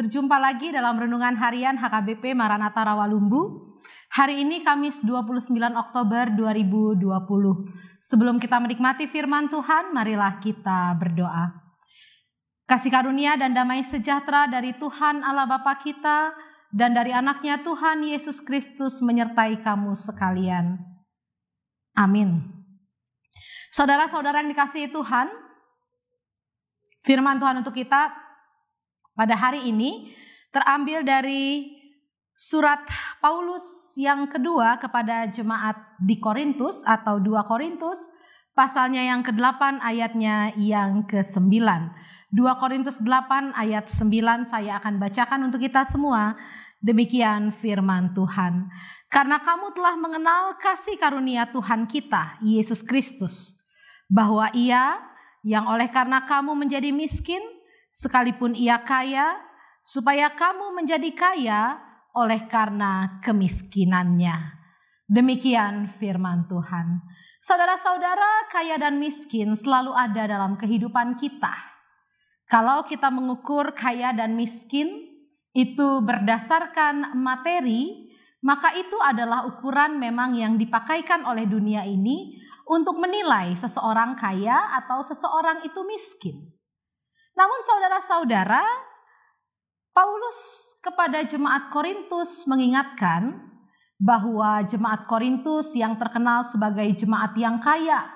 Berjumpa lagi dalam renungan harian HKBP Maranatha Rawalumbu. Hari ini Kamis 29 Oktober 2020. Sebelum kita menikmati firman Tuhan, marilah kita berdoa. Kasih karunia dan damai sejahtera dari Tuhan Allah Bapa kita dan dari anaknya Tuhan Yesus Kristus menyertai kamu sekalian. Amin. Saudara-saudara yang dikasihi Tuhan, firman Tuhan untuk kita pada hari ini terambil dari surat Paulus yang kedua kepada jemaat di Korintus atau 2 Korintus pasalnya yang ke-8 ayatnya yang ke-9. 2 Korintus 8 ayat 9 saya akan bacakan untuk kita semua. Demikian firman Tuhan. Karena kamu telah mengenal kasih karunia Tuhan kita, Yesus Kristus, bahwa Ia yang oleh karena kamu menjadi miskin, sekalipun ia kaya, supaya kamu menjadi kaya oleh karena kemiskinannya. Demikian firman Tuhan. Saudara-saudara, kaya dan miskin selalu ada dalam kehidupan kita. Kalau kita mengukur kaya dan miskin itu berdasarkan materi, maka itu adalah ukuran memang yang dipakaikan oleh dunia ini untuk menilai seseorang kaya atau seseorang itu miskin. Namun saudara-saudara, Paulus kepada jemaat Korintus mengingatkan bahwa jemaat Korintus yang terkenal sebagai jemaat yang kaya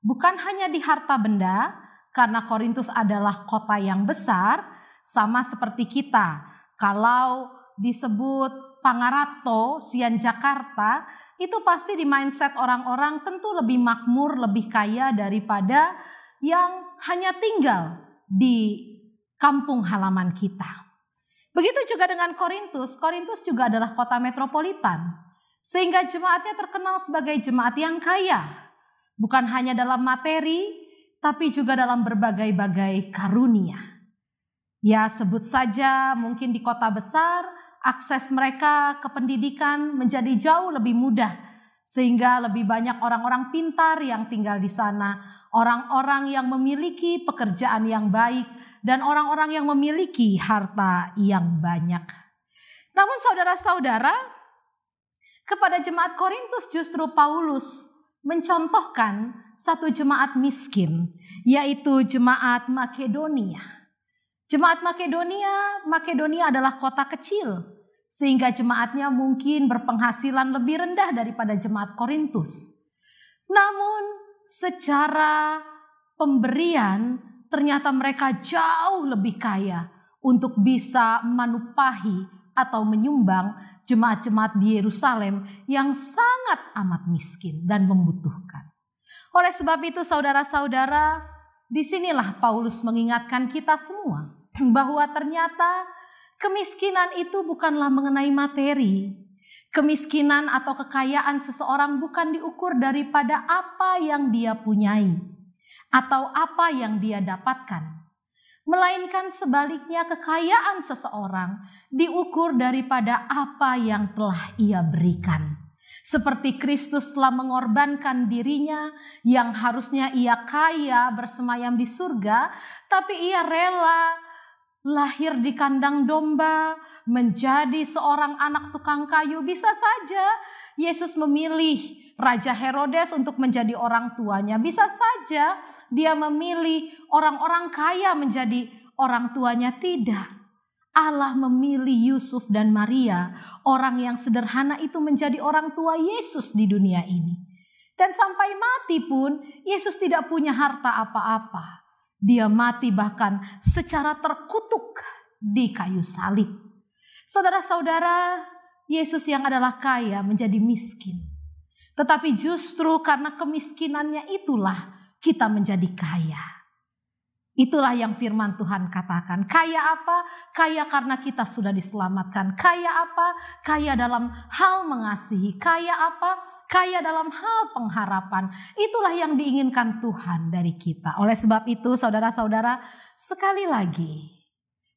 bukan hanya di harta benda karena Korintus adalah kota yang besar sama seperti kita. Kalau disebut Pangarato, Sian Jakarta, itu pasti di mindset orang-orang tentu lebih makmur, lebih kaya daripada yang hanya tinggal di kampung halaman kita. Begitu juga dengan Korintus. Korintus juga adalah kota metropolitan. Sehingga jemaatnya terkenal sebagai jemaat yang kaya. Bukan hanya dalam materi, tapi juga dalam berbagai-bagai karunia. Ya sebut saja mungkin di kota besar, akses mereka ke pendidikan menjadi jauh lebih mudah sehingga lebih banyak orang-orang pintar yang tinggal di sana, orang-orang yang memiliki pekerjaan yang baik, dan orang-orang yang memiliki harta yang banyak. Namun, saudara-saudara, kepada jemaat Korintus, justru Paulus mencontohkan satu jemaat miskin, yaitu jemaat Makedonia. Jemaat Makedonia, Makedonia adalah kota kecil sehingga jemaatnya mungkin berpenghasilan lebih rendah daripada jemaat Korintus. Namun secara pemberian ternyata mereka jauh lebih kaya untuk bisa menupahi atau menyumbang jemaat-jemaat di Yerusalem yang sangat amat miskin dan membutuhkan. Oleh sebab itu saudara-saudara, di sinilah Paulus mengingatkan kita semua bahwa ternyata Kemiskinan itu bukanlah mengenai materi. Kemiskinan atau kekayaan seseorang bukan diukur daripada apa yang dia punyai atau apa yang dia dapatkan. Melainkan sebaliknya kekayaan seseorang diukur daripada apa yang telah ia berikan. Seperti Kristus telah mengorbankan dirinya yang harusnya ia kaya bersemayam di surga, tapi ia rela lahir di kandang domba, menjadi seorang anak tukang kayu, bisa saja Yesus memilih Raja Herodes untuk menjadi orang tuanya. Bisa saja dia memilih orang-orang kaya menjadi orang tuanya. Tidak. Allah memilih Yusuf dan Maria, orang yang sederhana itu menjadi orang tua Yesus di dunia ini. Dan sampai mati pun Yesus tidak punya harta apa-apa. Dia mati bahkan secara terkutuk di kayu salib. Saudara-saudara, Yesus yang adalah kaya menjadi miskin. Tetapi justru karena kemiskinannya itulah kita menjadi kaya. Itulah yang firman Tuhan katakan. Kaya apa? Kaya karena kita sudah diselamatkan. Kaya apa? Kaya dalam hal mengasihi. Kaya apa? Kaya dalam hal pengharapan. Itulah yang diinginkan Tuhan dari kita. Oleh sebab itu saudara-saudara sekali lagi.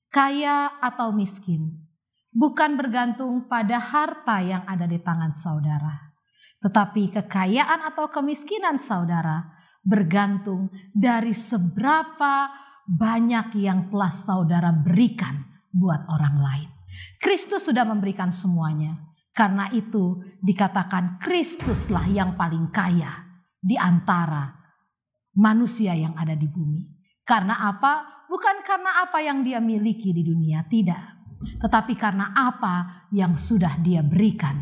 Kaya atau miskin. Bukan bergantung pada harta yang ada di tangan saudara. Tetapi kekayaan atau kemiskinan saudara bergantung dari seberapa banyak yang telah saudara berikan buat orang lain. Kristus sudah memberikan semuanya. Karena itu dikatakan Kristuslah yang paling kaya di antara manusia yang ada di bumi. Karena apa? Bukan karena apa yang dia miliki di dunia, tidak. Tetapi karena apa yang sudah dia berikan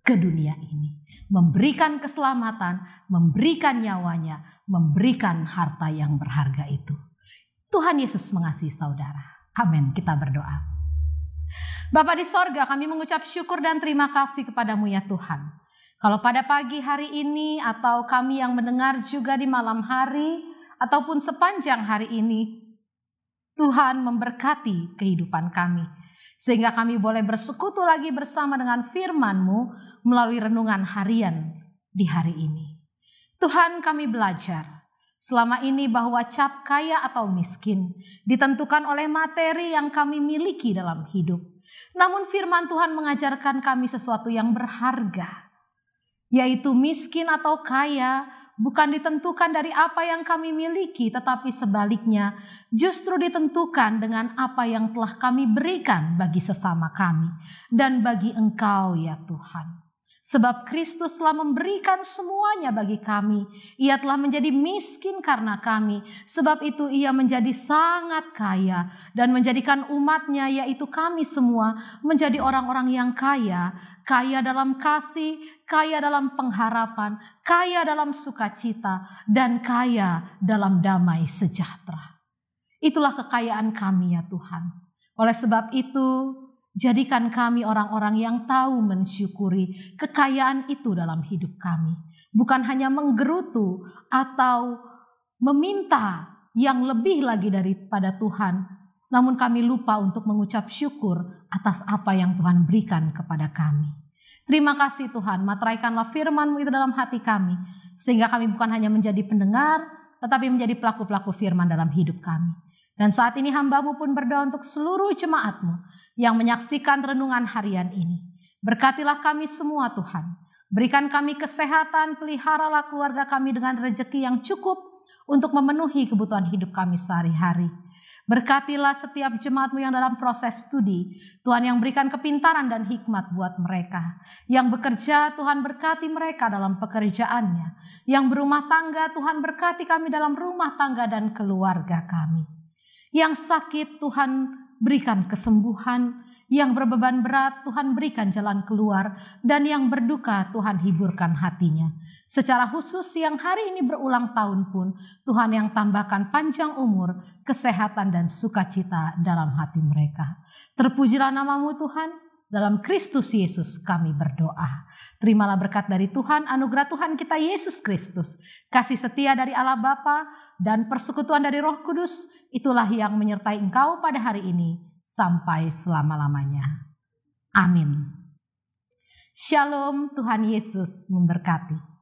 ke dunia ini. Memberikan keselamatan, memberikan nyawanya, memberikan harta yang berharga itu. Tuhan Yesus mengasihi saudara. Amin. Kita berdoa. Bapak di sorga kami mengucap syukur dan terima kasih kepadamu ya Tuhan. Kalau pada pagi hari ini atau kami yang mendengar juga di malam hari ataupun sepanjang hari ini, Tuhan memberkati kehidupan kami. Sehingga kami boleh bersekutu lagi bersama dengan firman-Mu melalui renungan harian di hari ini. Tuhan kami belajar selama ini bahwa cap kaya atau miskin ditentukan oleh materi yang kami miliki dalam hidup namun firman Tuhan mengajarkan kami sesuatu yang berharga, yaitu miskin atau kaya bukan ditentukan dari apa yang kami miliki, tetapi sebaliknya justru ditentukan dengan apa yang telah kami berikan bagi sesama kami dan bagi Engkau, ya Tuhan. Sebab Kristus telah memberikan semuanya bagi kami. Ia telah menjadi miskin karena kami. Sebab itu ia menjadi sangat kaya. Dan menjadikan umatnya yaitu kami semua menjadi orang-orang yang kaya. Kaya dalam kasih, kaya dalam pengharapan, kaya dalam sukacita, dan kaya dalam damai sejahtera. Itulah kekayaan kami ya Tuhan. Oleh sebab itu Jadikan kami orang-orang yang tahu mensyukuri kekayaan itu dalam hidup kami. Bukan hanya menggerutu atau meminta yang lebih lagi daripada Tuhan. Namun kami lupa untuk mengucap syukur atas apa yang Tuhan berikan kepada kami. Terima kasih Tuhan, materaikanlah firman-Mu itu dalam hati kami. Sehingga kami bukan hanya menjadi pendengar, tetapi menjadi pelaku-pelaku firman dalam hidup kami. Dan saat ini hambamu pun berdoa untuk seluruh jemaatmu yang menyaksikan renungan harian ini. Berkatilah kami semua Tuhan. Berikan kami kesehatan, peliharalah keluarga kami dengan rejeki yang cukup untuk memenuhi kebutuhan hidup kami sehari-hari. Berkatilah setiap jemaatmu yang dalam proses studi. Tuhan yang berikan kepintaran dan hikmat buat mereka. Yang bekerja, Tuhan berkati mereka dalam pekerjaannya. Yang berumah tangga, Tuhan berkati kami dalam rumah tangga dan keluarga kami. Yang sakit Tuhan berikan kesembuhan, yang berbeban berat Tuhan berikan jalan keluar, dan yang berduka Tuhan hiburkan hatinya. Secara khusus yang hari ini berulang tahun pun Tuhan yang tambahkan panjang umur, kesehatan dan sukacita dalam hati mereka. Terpujilah namamu Tuhan, dalam Kristus Yesus kami berdoa. Terimalah berkat dari Tuhan, anugerah Tuhan kita Yesus Kristus, kasih setia dari Allah Bapa dan persekutuan dari Roh Kudus, itulah yang menyertai engkau pada hari ini sampai selama-lamanya. Amin. Shalom, Tuhan Yesus memberkati.